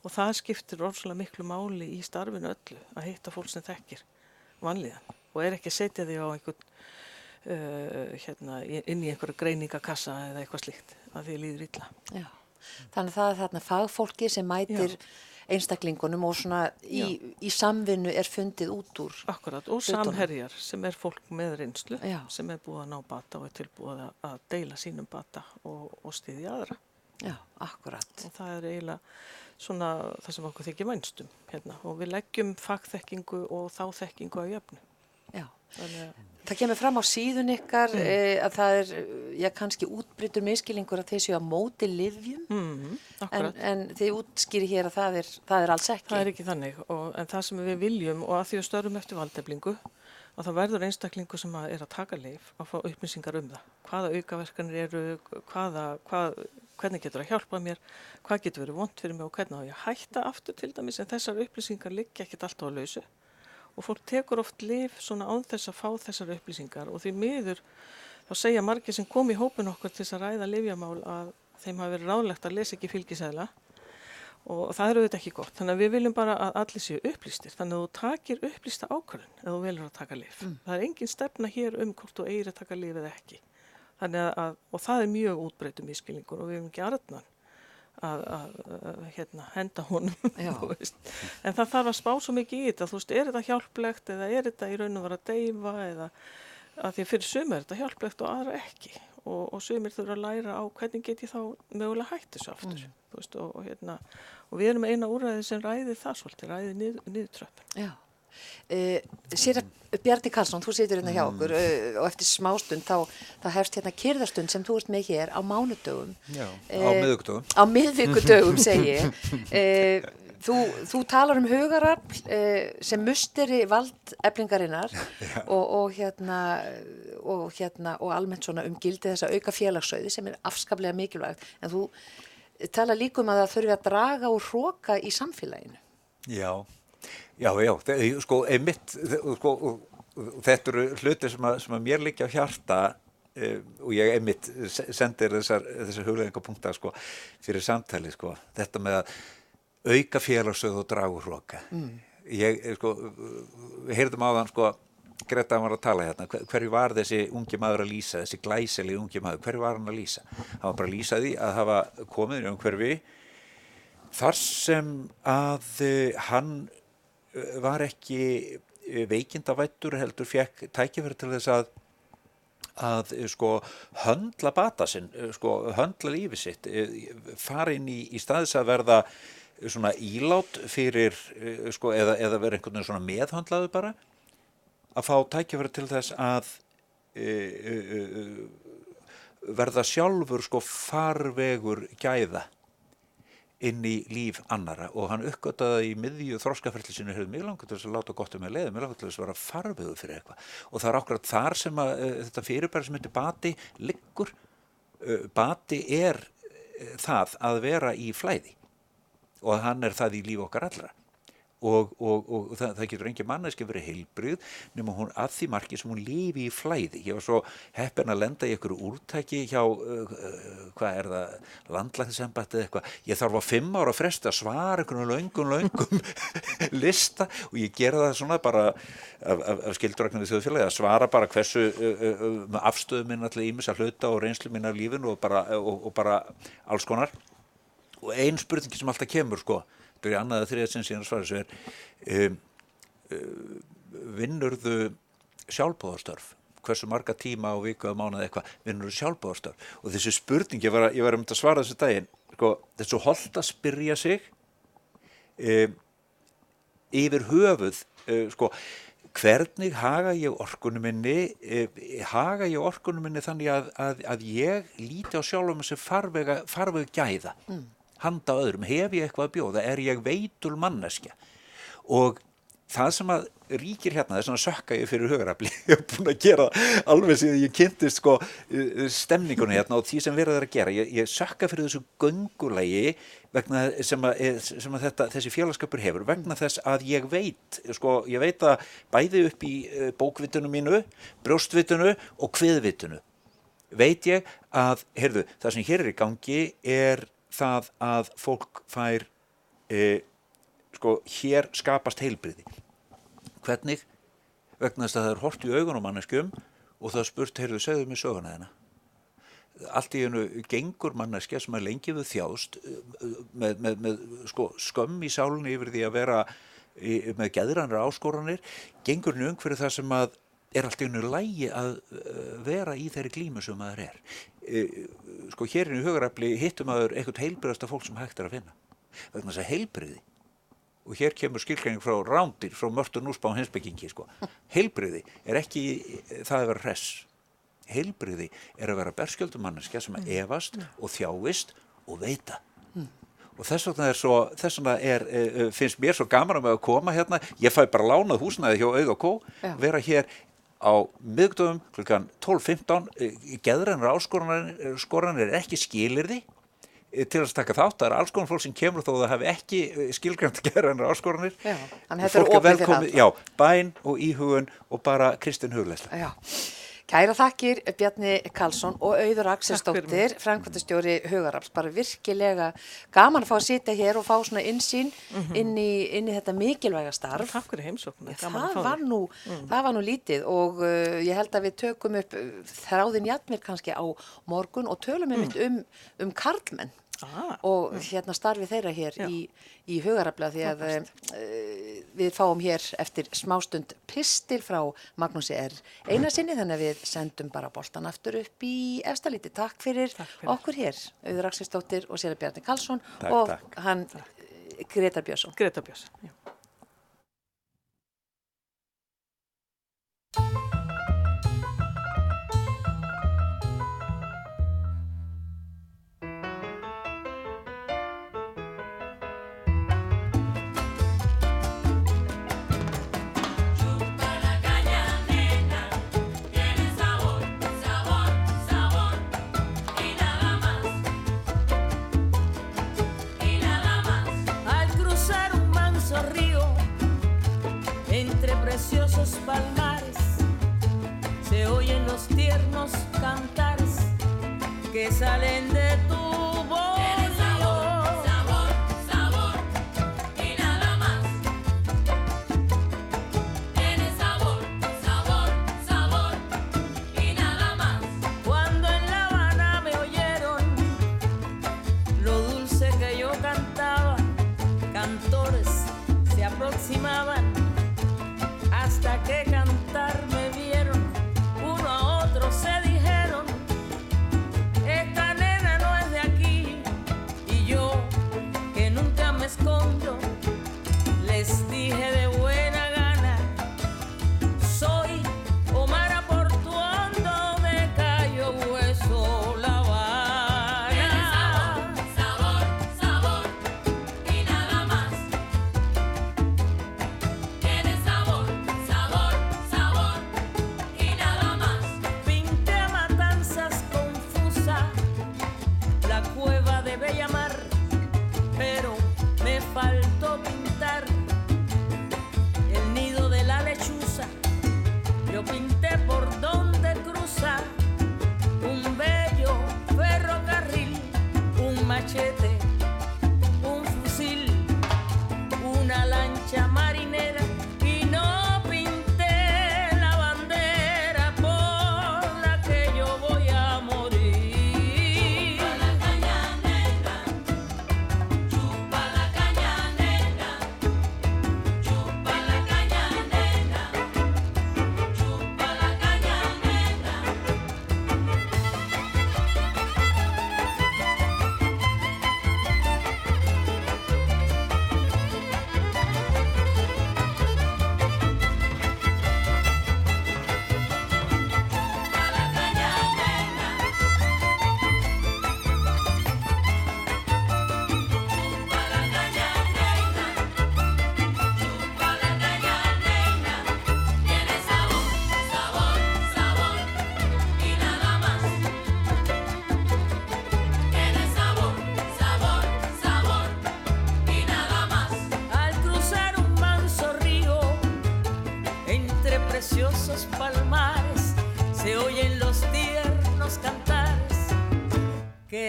Speaker 4: og það skiptir orðslega miklu máli í starfinu öllu að hitta fólk sem þekkir vanlíðan og er ekki að setja því á einhvern uh, hérna, inn í einhverja greiningakassa eða eitthvað slíkt að því líður illa.
Speaker 2: Já, þannig að það er þarna fagfólki sem mætir Já. einstaklingunum og svona í, í samvinnu er fundið út úr
Speaker 4: Akkurat, og hlutunum. samherjar sem er fólk með reynslu Já. sem er búið að ná bata og er tilbúið að deila sínum bata og, og stiði aðra.
Speaker 2: Já, akkurat.
Speaker 4: Og það er eiginlega svona það sem okkur þykir vænstum hérna. Og við leggjum fagþekkingu og þáþekkingu á jöfnu.
Speaker 2: Já, Þannig að Það kemur fram á síðun ykkar mm. e, að það er, já kannski útbryttur miskilingur að þeir séu að móti livjum mm, en, en þið útskýri hér að það er, það er alls ekki.
Speaker 4: Það er ekki þannig og, en það sem við viljum og að því að störum eftir valdeflingu að það verður einstaklingu sem að er að taka liv að fá upplýsingar um það. Hvaða aukaverkanir eru, hvaða, hvað, hvernig getur að hjálpa mér, hvað getur verið vond fyrir mig og hvernig á ég að hætta aftur til dæmis en þessar upplýsingar liggja ekkert alltaf að lausu og fólk tekur oft lif svona án þess að fá þessar upplýsingar og því miður þá segja margir sem kom í hópin okkur til þess að ræða lifjamál að þeim hafi verið ráðlegt að lesa ekki fylgisæla og það eru auðvitað ekki gott. Þannig að við viljum bara að allir séu upplýstir. Þannig að þú takir upplýsta ákvörðun eða þú velur að taka lif. Mm. Það er engin stefna hér um hvort þú eigir að taka lif eða ekki. Að, og það er mjög útbreytum í skilningur og við hefum ekki aðrætnan að, að, að hérna, henda honum. en það þarf að spá svo mikið í þetta. Þú veist, er þetta hjálplegt eða er þetta í raun og vera að deyfa eða að því fyrir suma er þetta hjálplegt og aðra ekki og, og sumir þurfa að læra á hvernig get ég þá mögulega hægt þessu aftur mm. veist, og, og, hérna, og við erum eina úræði sem ræði það svolítið, ræði nið, niðurtröppin
Speaker 2: Já uh, Sér að Bjarni Karlsson, þú situr hérna hjá mm. okkur uh, og eftir smástund þá, þá hefst hérna kyrðastund sem þú ert með hér á mánudögum.
Speaker 7: Já, á miðvíkudögum
Speaker 2: Á miðvíkudögum segi ég. Þú, þú talar um hugarafl eh, sem musteri vald eflingarinnar og, og, hérna, og, hérna, og almennt svona um gildi þess að auka félagsauði sem er afskaplega mikilvægt. En þú tala líka um að það þurfi að draga og hróka í samfélaginu.
Speaker 7: Já, já, já, sko, einmitt, sko, þetta eru hluti sem að, sem að mér líka á hjarta Uh, og ég einmitt sendir þessar, þessar hugleðingapunktar sko, fyrir samtali sko. þetta með að auka félagsöð og dragurloka mm. ég, eh, sko, við heyrðum á þann sko, Greta var að tala hérna hverju var þessi ungi maður að lýsa þessi glæseli ungi maður, hverju var hann að lýsa hann var bara að lýsa því að hafa komið í umhverfi þar sem að uh, hann var ekki veikindavættur heldur fekk tækifæri til þess að að sko höndla bata sinn, sko höndla lífi sitt fara inn í, í staðis að verða svona ílát fyrir eh, sko, eða, eða vera einhvern veginn svona meðhandlaðu bara að fá tækjafæri til þess að e, e, e, verða sjálfur sko farvegur gæða inn í líf annara og hann uppgöttaði í miðju þróskaferðli sinu hefur mjög langt til þess að láta gott um að leiða, mjög langt til þess að vera farvegur fyrir eitthvað. Og það er ákveðat þar sem að þetta fyrirbæri sem heitir bati liggur. Bati er það að vera í flæði. Og hann er það í líf okkar allra og, og, og það, það getur engin manneski verið heilbrið nema hún að því marki sem hún lifi í flæði. Ég var svo heppin að lenda í einhverju úrtæki hjá uh, uh, hvað er það, landlæðisembættið eitthvað. Ég þarf á fimm ára fresta að svara einhvern laungum, laungum lista og ég gera það svona bara af, af, af skildurögnum í þjóðfélagi að svara bara hversu uh, uh, uh afstöðu minn allir ímis að hluta og reynslu minn af lífinu og bara, og bara alls konar. Og einn spurningi sem alltaf kemur sko, þetta er í annaða þriðasinn síðan að svara þessu er um, um, vinnurðu sjálfbóðarstörf hversu marga tíma á viku að mánuða eitthvað vinnurðu sjálfbóðarstörf og þessi spurningi, ég var að, ég var um að svara þessu daginn sko, þessu hold að spyrja sig um, yfir höfuð um, sko hvernig haga ég orkunum minni haga ég orkunum minni þannig að, að, að ég líti á sjálfum þessi farvega, farvega gæða? Mm handa öðrum, hef ég eitthvað að bjóða, er ég veitul manneskja? Og það sem að ríkir hérna, þess að sökka ég fyrir hugarafli, ég hef búin að gera alveg síðan ég kynntist sko stemningunni hérna og því sem verður að gera. Ég, ég sökka fyrir þessu göngulegi vegna sem að, sem að þetta, þessi félagskapur hefur, vegna þess að ég veit, sko, ég veit að bæði upp í eh, bókvitunu mínu brjóstvitunu og kviðvitunu veit ég að, heyrðu, það sem hér er í gangi er það að fólk fær e, sko, hér skapast heilbriði hvernig? Vegna þess að það er hort í augunum manneskjum og það spurt, heyrðu, segðu mig söguna þeina allt í hennu gengur manneskja sem er lengi við þjást e, með, með, með sko, skömm í sálunni yfir því að vera í, með geðrannar áskoranir gengur njöng fyrir það sem að er allt í hennu lægi að e, vera í þeirri glímu sem maður er. Eh, sko hérinu í hugarafli hittum aður eitthvað heilbriðasta fólk sem hægt er að finna. Vegna þess að heilbriði og hér kemur skilkæning frá rándir frá mörtur núsbá hinsbyggingi sko. heilbriði er ekki það að vera hress. Heilbriði er að vera berskjöldumanniska sem að mm. evast og þjáist og veita. Mm. og þess vegna er svo þess vegna er, eh, finnst mér svo gaman að koma hérna, ég fæ bara lánað húsnaði hjá auð og kó, vera hér á miðgdöfum klukkan 12.15 geðrannar áskoranir er ekki skilirði eh, til að taka þátt, það er alls konar fólk sem kemur þó það hefði ekki eh, skilgrænt geðrannar áskoranir.
Speaker 2: Já, fólk er velkomið
Speaker 7: já, bæn og íhugun og bara kristin hugleisla
Speaker 2: Já, Kæra þakkir Bjarni Karlsson og Auður Akselsdóttir, framkvæmtastjóri Hugaraps, bara virkilega gaman að fá að sitja hér og fá svona insýn mm -hmm. inn, inn í þetta mikilvæga starf.
Speaker 4: Takk fyrir heimsóknu.
Speaker 2: Það, mm. það var nú lítið og uh, ég held að við tökum upp þráðin jætmir kannski á morgun og tölum um, mm. um, um karlmenn ah, og hérna starfi þeirra hér Já. í, í hugarafla því að uh, við fáum hér eftir smástund pistil frá Magnúsi R. Einarsinni þannig að við sendum bara boltan aftur upp í efstalíti. Takk fyrir, takk fyrir. okkur hér, Auður Aksistóttir og Sera Bjarni Karlsson takk, og takk. hann Greta Björnsson.
Speaker 4: Greta Björnsson, já.
Speaker 8: Palmares se oyen los tiernos cantares que salen de tu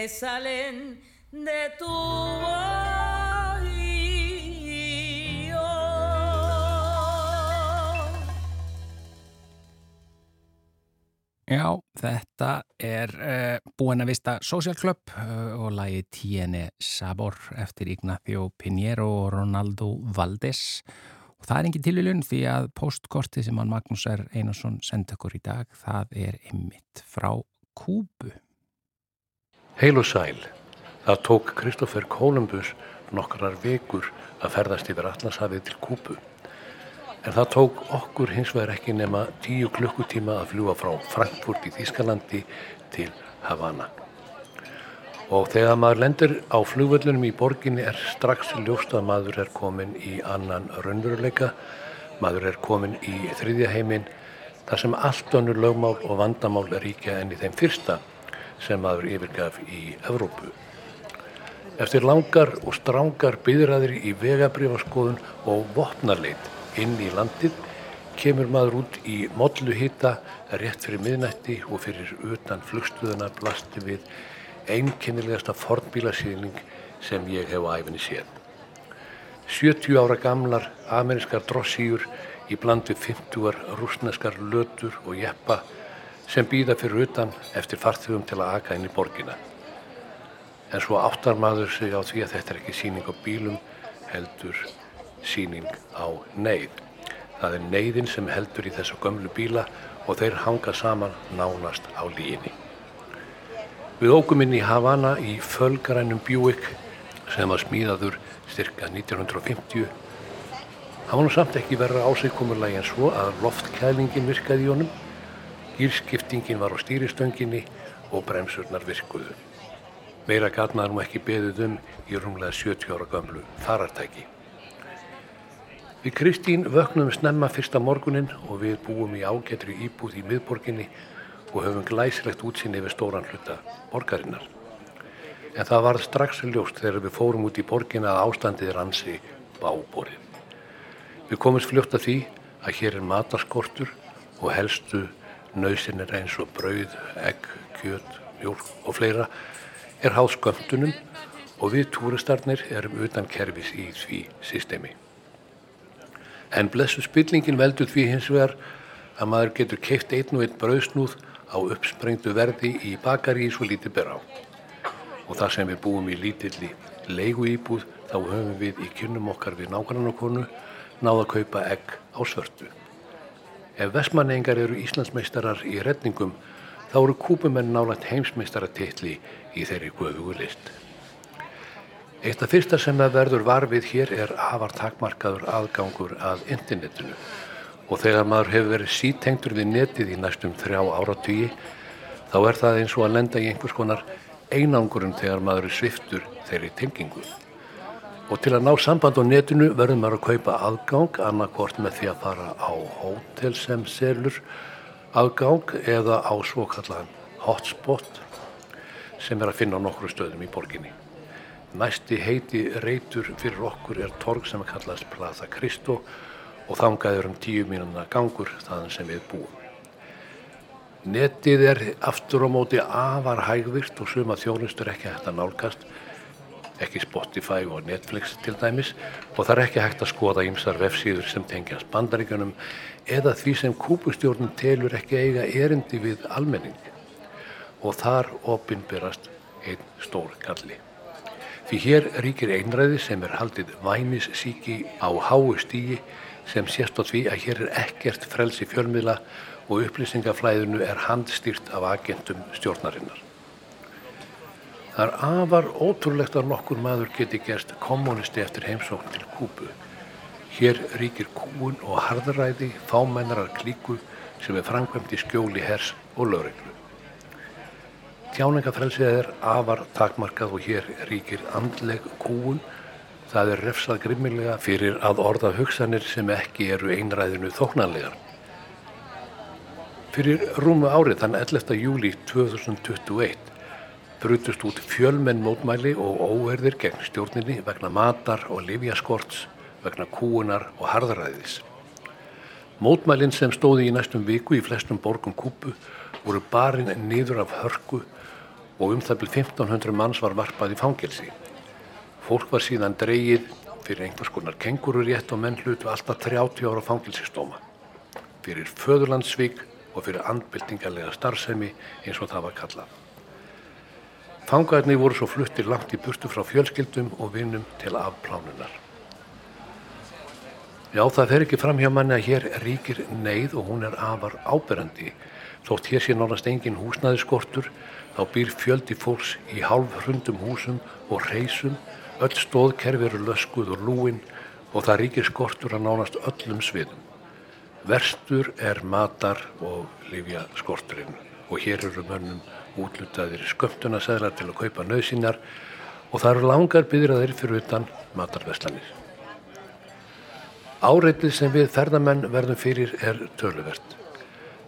Speaker 8: salen de tu.
Speaker 1: Já, þetta er uh, búin að vista Social Club uh, og lagi Tiene Sabor eftir Ignacio Pinheiro og Ronaldo Valdes og það er engin tilvílun því að postkorti sem hann Magnús R. Einarsson senda okkur í dag, það er ymmit frá Kúbu.
Speaker 9: Heil og sæl. Það tók Kristófer Kolumbus nokkrar vekur að ferðast yfir Allandshafið til Kúpu. En það tók okkur hins vegar ekki nema tíu klukkutíma að fljúa frá Frankfurt í Þískalandi til Havana. Og þegar maður lendir á flugvöllunum í borginni er strax ljóst að maður er komin í annan raunveruleika, maður er komin í þriðja heiminn þar sem allt önnur lögmál og vandamál er ríkja enn í þeim fyrsta sem maður yfirgaf í Evrópu. Eftir langar og strángar byðræðir í vegabrifaskoðun og vopnarleit inn í landið kemur maður út í modlu hitta rétt fyrir miðnætti og fyrir utan flugstuðuna blasti við einkennilegasta fornbílasýning sem ég hef á æfinni séð. 70 ára gamlar amerískar drossíur í bland við 50-ar rúsneskar lötur og jeppa sem býða fyrir utan eftir farþugum til að aka inn í borgina. En svo áttar maður sig á því að þetta er ekki síning á bílum, heldur síning á neyð. Það er neyðin sem heldur í þessu gömlu bíla og þeir hanga saman nánast á líginni. Við ógum inn í Havana í fölgarænum Buick sem var smíðaður styrka 1950. Það var nú samt ekki verið áseikumurlægi en svo að loftkælingin virkaði í honum, gýrskiptingin var á stýristönginni og bremsurnar virkuðu. Meira gatnaði nú ekki beðuð um í runglega 70 ára gamlu farartæki. Við Kristín vöknum snemma fyrsta morgunin og við búum í ágetri íbúð í miðborginni og höfum glæsilegt útsýn yfir stóran hluta borgarinnar en það var strax ljóst þegar við fórum út í borgina að ástandið er ansi báborið. Við komumst fljótt að því að hér er matarskortur og helstu nöðsynir eins og brauð, egg, kjöt, mjölk og fleira er háð skömmtunum og við túristarnir erum utan kervis í því systemi. En blessu spillingin veldur því hins vegar að maður getur keift einn og einn brauðsnúð á uppsprengtu verði í bakari í svo lítið ber á og þar sem við búum í lítilli leigu íbúð þá höfum við í kynum okkar við nágrannarkonu náða að kaupa egg á svörtu. Ef vestmannengar eru Íslandsmeistarar í redningum þá eru kúpumenn nálægt heimsmeistaratittli í þeirri guðugu list. Eitt af fyrsta sem það verður varfið hér er afar takmarkaður aðgangur að internetinu og þegar maður hefur verið sítengtur við netið í næstum þrjá áratvíi þá er það eins og að lenda í einhvers konar einangurinn þegar maður er sviftur þeirri tengingu. Og til að ná samband á netinu verður maður að kaupa aðgang, annarkort með því að fara á hótel sem selur aðgang eða á svo kallan hotspot sem er að finna á nokkru stöðum í borginni. Næsti heiti reytur fyrir okkur er torg sem er kallast Plaza Cristo og þangaður um tíu mínuna gangur þaðan sem við búum. Netið er aftur á móti afar hægvirt og suma þjónustur ekki hægt að nálgast, ekki Spotify og Netflix til dæmis og það er ekki hægt að skoða ýmsar vefsíður sem tengjast bandaríkunum eða því sem kúpustjórnum telur ekki eiga erindi við almenning og þar opinberast einn stór galli. Því hér ríkir einræði sem er haldið vænissíki á háu stígi sem sést á því að hér er ekkert frelsi fjölmiðla og upplýsingaflæðinu er handstýrt af agentum stjórnarinnar. Það er afar ótrúlegt að nokkur maður geti gerst kommunisti eftir heimsókn til Kúbu. Hér ríkir kúun og harðræði fámennarar klíku sem er framkvæmt í skjóli hers og lögreglu. Tjáningafrelsið er afar takmarkað og hér ríkir andleg kúun. Það er refsað grimmilega fyrir að orða hugsanir sem ekki eru einræðinu þóknanlegar. Fyrir rúmu árið þann 11. júli 2021 brutust út fjölmenn mótmæli og óverðir gegn stjórninni vegna matar og livjaskorts, vegna kúunar og harðaræðis. Mótmælinn sem stóði í næstum viku í flestum borgum kúpu voru barinn nýður af hörku og um það byrj 1500 manns var varpað í fangelsi. Fólk var síðan dreyið fyrir einhvers konar kengururétt og menn hlutu alltaf 30 ára fangelsistóma. Fyrir föðurlandsvík og fyrir andbyltingarlega starfsemi eins og það var kallað. Fangaðinni voru svo fluttir langt í burtu frá fjölskyldum og vinnum til afplánunar. Já, það fer ekki fram hjá manni að hér ríkir neyð og hún er afar áberandi. Þótt hér sé nánast engin húsnæðiskortur, þá býr fjöldi fólks í hálf hrundum húsum og reysum, öll stóðkerfi eru löskuð og lúin og það ríkir skortur að nánast öllum sviðum. Verstur er matar og livja skorturinn og hér eru mönnum útlutaðir skömmtunasæðlar til að kaupa nöðsínar og það eru langar byggðraðir fyrir utan matarveslanir. Áreitið sem við ferðamenn verðum fyrir er töluvert.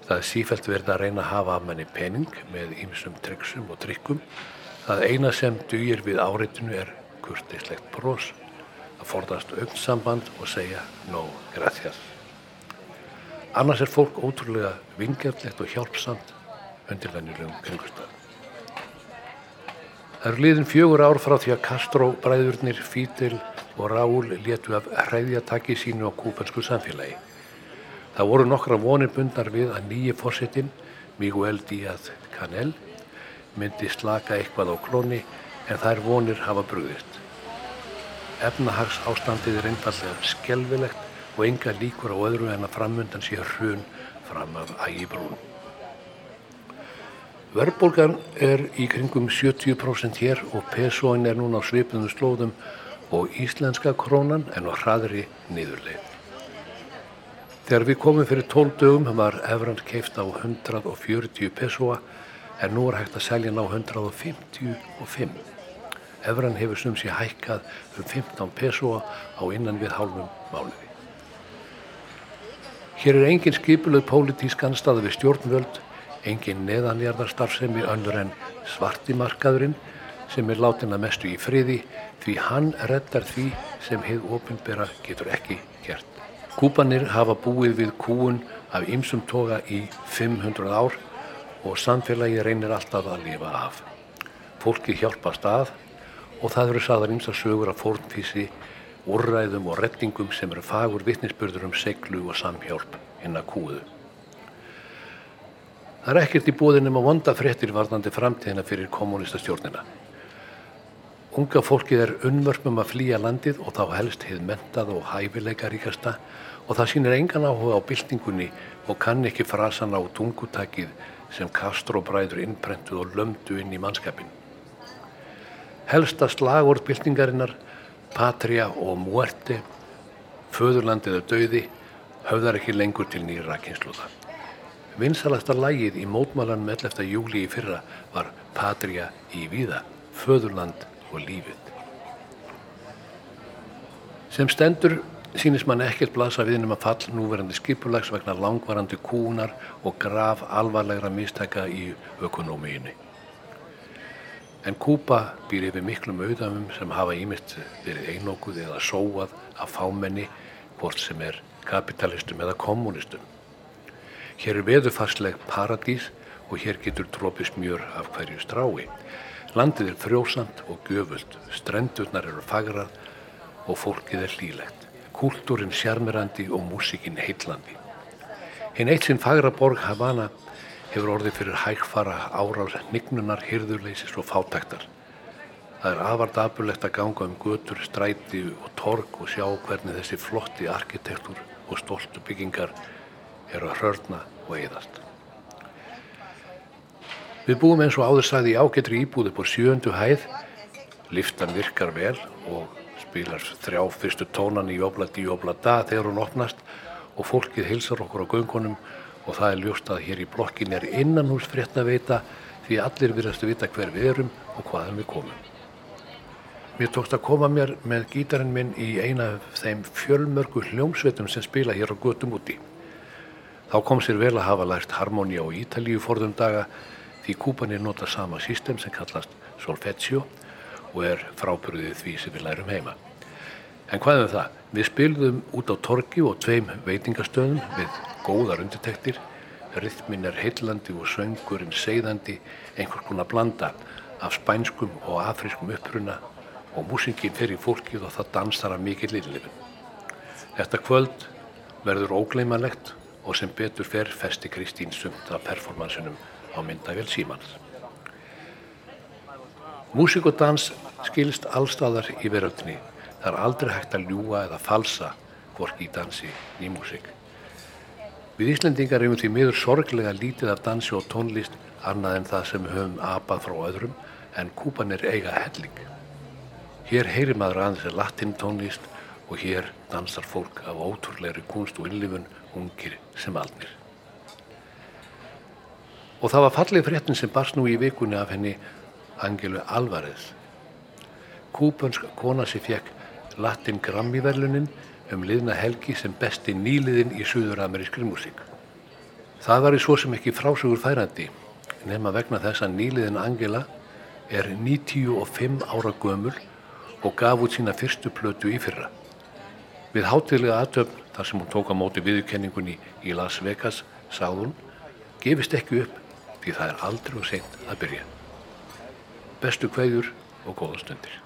Speaker 9: Það er sífælt verið að reyna að hafa af manni pening með ýmsum tryggsum og drikkum. Það eina sem dugir við áreitinu er kurtislegt brós, að forðast augnsamband og segja no gracias. Annars er fólk ótrúlega vingjarlegt og hjálpsamt undir venjulegum kringustöðum. Það eru liðin fjögur ár frá því að Castro, bræðurnir, Fidel og Raúl letu af hræðjataki sínu á kúpansku samfélagi. Það voru nokkra vonir bundar við að nýji fórsetin, Miguel Díaz Canel, myndi slaka eitthvað á klóni en þær vonir hafa brúðist. Efnahags ástandið er einfallega skelvilegt og enga líkur á öðru en að framundan sé hrun fram af ægibrún. Verðbólgan er í kringum 70% hér og pesoin er núna á svipunum slóðum og íslenska krónan er nú hraðri niðurleið. Þegar við komum fyrir 12 dögum var efran keift á 140 pesoa en nú er hægt að selja ná 155. Efran hefur sem sé hækkað um 15 pesoa á innan við hálfum mánuði. Hér er engin skipuleg pólitísk anstaða við stjórnvöld, engin neðanjarðarstarfsemi önnur en svartimarkaðurinn sem er látin að mestu í friði því hann reddar því sem heið ofinbera getur ekki gert. Kúpanir hafa búið við kúun af ymsum toga í 500 ár og samfélagi reynir alltaf að lifa af. Fólki hjálpast að og það eru saðar ymsa sögur af fórnfísi, úrræðum og rettingum sem eru fagur vittnisspörður um seglu og samhjálp hinn að kúðu. Það er ekkert í bóðinum að vonda fréttir varðandi framtíðina fyrir kommunistastjórnina. Unga fólkið er unnvörpum að flýja landið og þá helst heið mentað og hæfileika ríkasta og það sýnir engan áhuga á byltingunni og kann ekki frasan á tungutakið sem Castro bræður innprentuð og lömdu inn í mannskapin. Helsta slagord byltingarinnar, patria og muerte, föðurlandið er döiði, höfðar ekki lengur til nýra kynsluða. Vinsalasta lægið í mótmálanum 11. júli í fyrra var Patria í víða, föðurland og lífið. Sem stendur sínist mann ekkert blasa við að fall núverandi skipulags vegna langvarandi kúnar og graf alvarlegra mistæka í ökonómiðinni. En Kúpa býr yfir miklum auðamum sem hafa ímynd verið einókuð eða sóað af fámenni hvort sem er kapitalistum eða kommunistum. Hér er veðufarsleg paradís og hér getur drópist mjör af hverju strái. Landið er frjósamt og göfult, strendurnar eru fagrað og fólkið er hlýlegt. Kúltúrin sjarmirandi og músikinn heitlandi. Hinn eitt sinn fagra borg Havana hefur orðið fyrir hægfara árás, nignunar, hyrðurleisis og fátæktar. Það er afart afbúrlegt að ganga um götur, stræti og torg og sjá hvernig þessi flotti arkitektur og stoltu byggingar eru að hörna og eðast. Við búum eins og áður sagði í ágetri íbúð upp á sjöndu hæð. Liftan virkar vel og spilar þrjá fyrstu tónan í Jóbla Dí Jóbla Da þegar hún opnast og fólkið hilsar okkur á göngunum og það er ljóst að hér í blokkin er innan hús frétt að veita því allir virðast að vita hver við erum og hvaðan við komum. Mér tókst að koma mér með gítarinn minn í eina af þeim fjölmörgu hljómsveitum sem spila hér á götum úti. Þá kom sér vel að hafa lært harmoníu á Ítalíu forðum daga því kúpanir nota sama system sem kallast solfeggio og er frábyrðið því sem við lærum heima. En hvað er um það? Við spilðum út á torgi og tveim veitingastöðum við góðar undirtektir. Rytmin er heillandi og söngurinn segðandi, einhvers konar blanda af spænskum og afriskum uppruna og músingin fer í fólkið og það dansar af mikið lillifin. Þetta kvöld verður ógleimanlegt og sem betur fer festi Kristín sumt af performansinum á myndavél símans. Músík og dans skilst allstaðar í veröldinni. Það er aldrei hægt að ljúa eða falsa hvorki í dansi í músík. Við Íslendingar hefum því miður sorglega lítið af dansi og tónlist annað en það sem höfum apað frá öðrum en kúpan er eiga helling. Hér heyrir maður aðeins latin tónlist og hér dansar fólk af ótrúleiri kunst og innlifun ungir sem aldnir. Og það var fallið fréttin sem barst nú í vikunni af henni Angelu Alvarez. Kúpansk kona sem fekk Latin Grammy-verlunin um liðna helgi sem besti nýliðin í suður-amerískri músík. Það var í svo sem ekki frásögur færandi, nema vegna þess að nýliðin Angela er 95 ára gömul og gaf út sína fyrstu plötu í fyrra. Við hátilega aðtöfn þar sem hún tók á móti viðurkenningunni í Las Vegas sagði hún gefist ekki upp því það er aldrei og seint að byrja. Bestu kveðjur og góða stundir.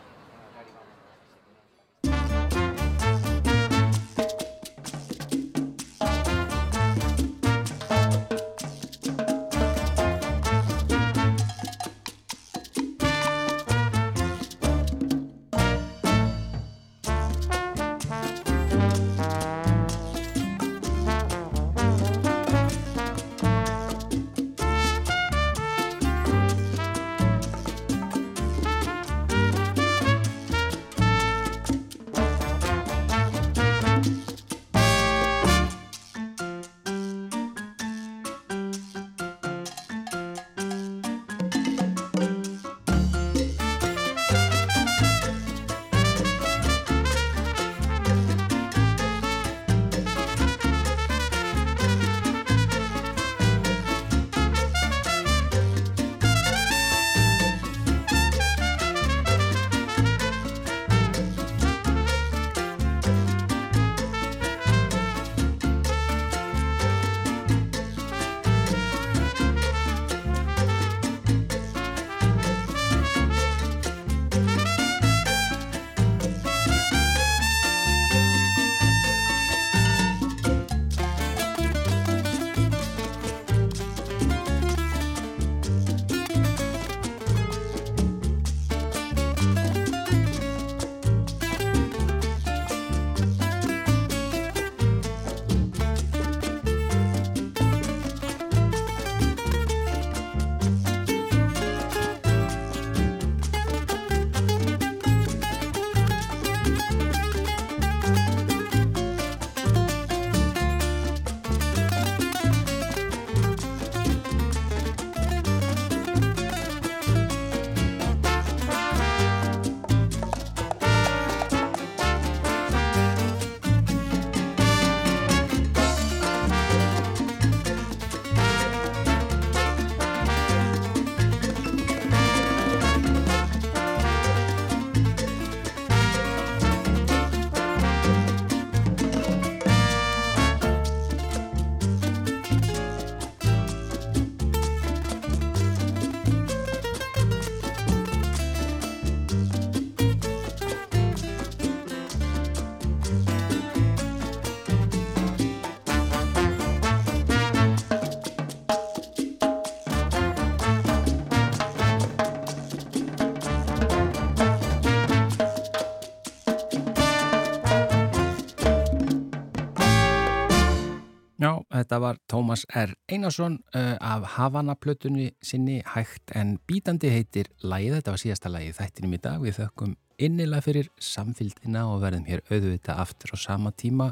Speaker 1: Þetta var Tómas R. Einarsson uh, af Havana-plötunni sinni hægt en bítandi heitir lægið. Þetta var síðasta lægið þættinum í dag. Við þökkum innilega fyrir samfélgina og verðum hér auðvita aftur á sama tíma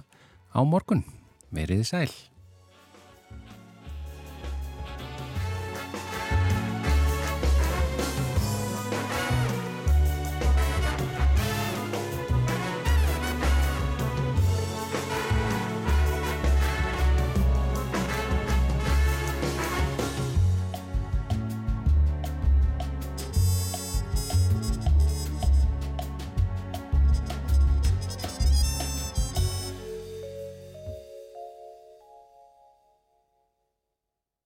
Speaker 1: á morgun. Verið sæl.